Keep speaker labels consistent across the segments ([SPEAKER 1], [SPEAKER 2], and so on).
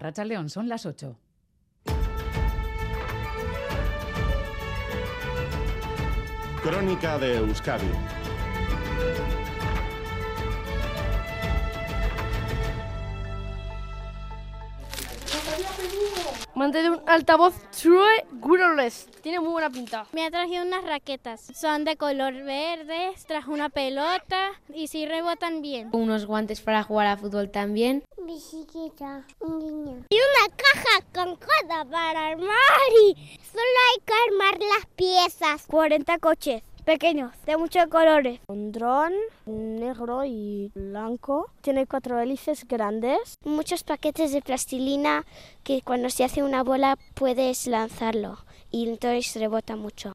[SPEAKER 1] Racha León, son las 8.
[SPEAKER 2] Crónica de Euskadi
[SPEAKER 3] Mantener un altavoz True Wireless. Tiene muy buena pinta.
[SPEAKER 4] Me ha traído unas raquetas. Son de color verde. Trajo una pelota y sí rebotan bien.
[SPEAKER 5] Unos guantes para jugar a fútbol también.
[SPEAKER 6] Bicicleta, un niño.
[SPEAKER 7] Y una caja con coda para armar y solo hay que armar las piezas.
[SPEAKER 3] 40 coches pequeños, de muchos colores.
[SPEAKER 8] Un dron negro y blanco. Tiene cuatro hélices grandes.
[SPEAKER 9] Muchos paquetes de plastilina que cuando se hace una bola puedes lanzarlo y entonces rebota mucho.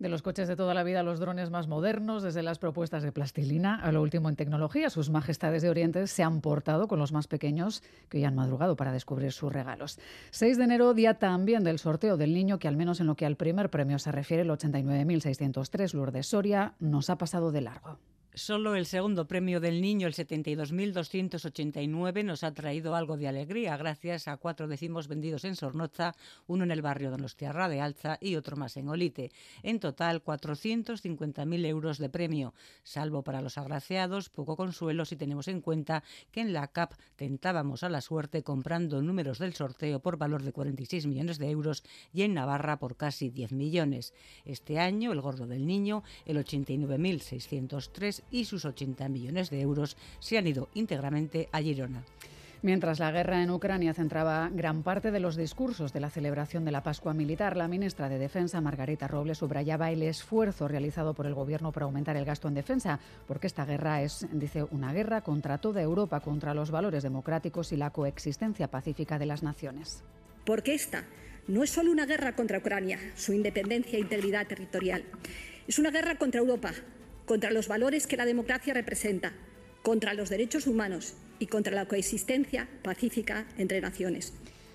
[SPEAKER 1] De los coches de toda la vida, los drones más modernos, desde las propuestas de plastilina a lo último en tecnología, sus majestades de Oriente se han portado con los más pequeños que hoy han madrugado para descubrir sus regalos. 6 de enero, día también del sorteo del niño, que al menos en lo que al primer premio se refiere, el 89.603 Lourdes Soria, nos ha pasado de largo.
[SPEAKER 10] Solo el segundo premio del niño, el 72.289, nos ha traído algo de alegría gracias a cuatro décimos vendidos en Sornoza, uno en el barrio Donostiarra de Alza y otro más en Olite. En total, 450.000 euros de premio, salvo para los agraciados, poco consuelo si tenemos en cuenta que en la CAP tentábamos a la suerte comprando números del sorteo por valor de 46 millones de euros y en Navarra por casi 10 millones. Este año, el gordo del niño, el 89.603 y sus 80 millones de euros se han ido íntegramente a Girona.
[SPEAKER 1] Mientras la guerra en Ucrania centraba gran parte de los discursos de la celebración de la Pascua Militar, la ministra de Defensa, Margarita Robles, subrayaba el esfuerzo realizado por el Gobierno para aumentar el gasto en defensa, porque esta guerra es, dice, una guerra contra toda Europa, contra los valores democráticos y la coexistencia pacífica de las naciones.
[SPEAKER 11] Porque esta no es solo una guerra contra Ucrania, su independencia e integridad territorial, es una guerra contra Europa, contra los valores que la democracia representa, contra los derechos humanos y contra la coexistencia pacífica entre naciones.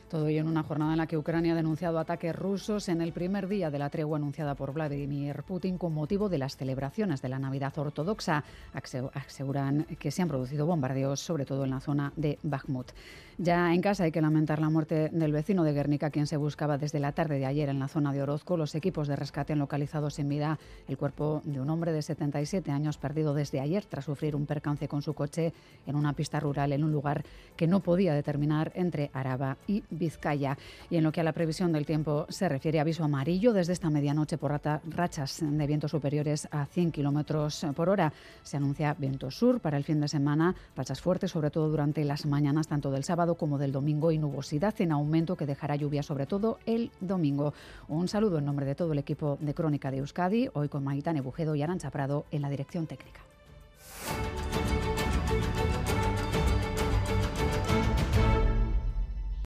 [SPEAKER 1] Todo ello en una jornada en la que Ucrania ha denunciado ataques rusos en el primer día de la tregua anunciada por Vladimir Putin con motivo de las celebraciones de la Navidad ortodoxa. Aseguran que se han producido bombardeos, sobre todo en la zona de Bakhmut. Ya en casa hay que lamentar la muerte del vecino de Guernica, quien se buscaba desde la tarde de ayer en la zona de Orozco. Los equipos de rescate han localizado sin vida el cuerpo de un hombre de 77 años perdido desde ayer tras sufrir un percance con su coche en una pista rural en un lugar que no podía determinar entre Araba y Vizcaya. Y en lo que a la previsión del tiempo se refiere, aviso amarillo desde esta medianoche por rachas de vientos superiores a 100 kilómetros por hora. Se anuncia viento sur para el fin de semana, rachas fuertes, sobre todo durante las mañanas, tanto del sábado como del domingo y nubosidad en aumento que dejará lluvia sobre todo el domingo. Un saludo en nombre de todo el equipo de Crónica de Euskadi, hoy con Maitane Bujedo y Arancha Prado en la dirección técnica.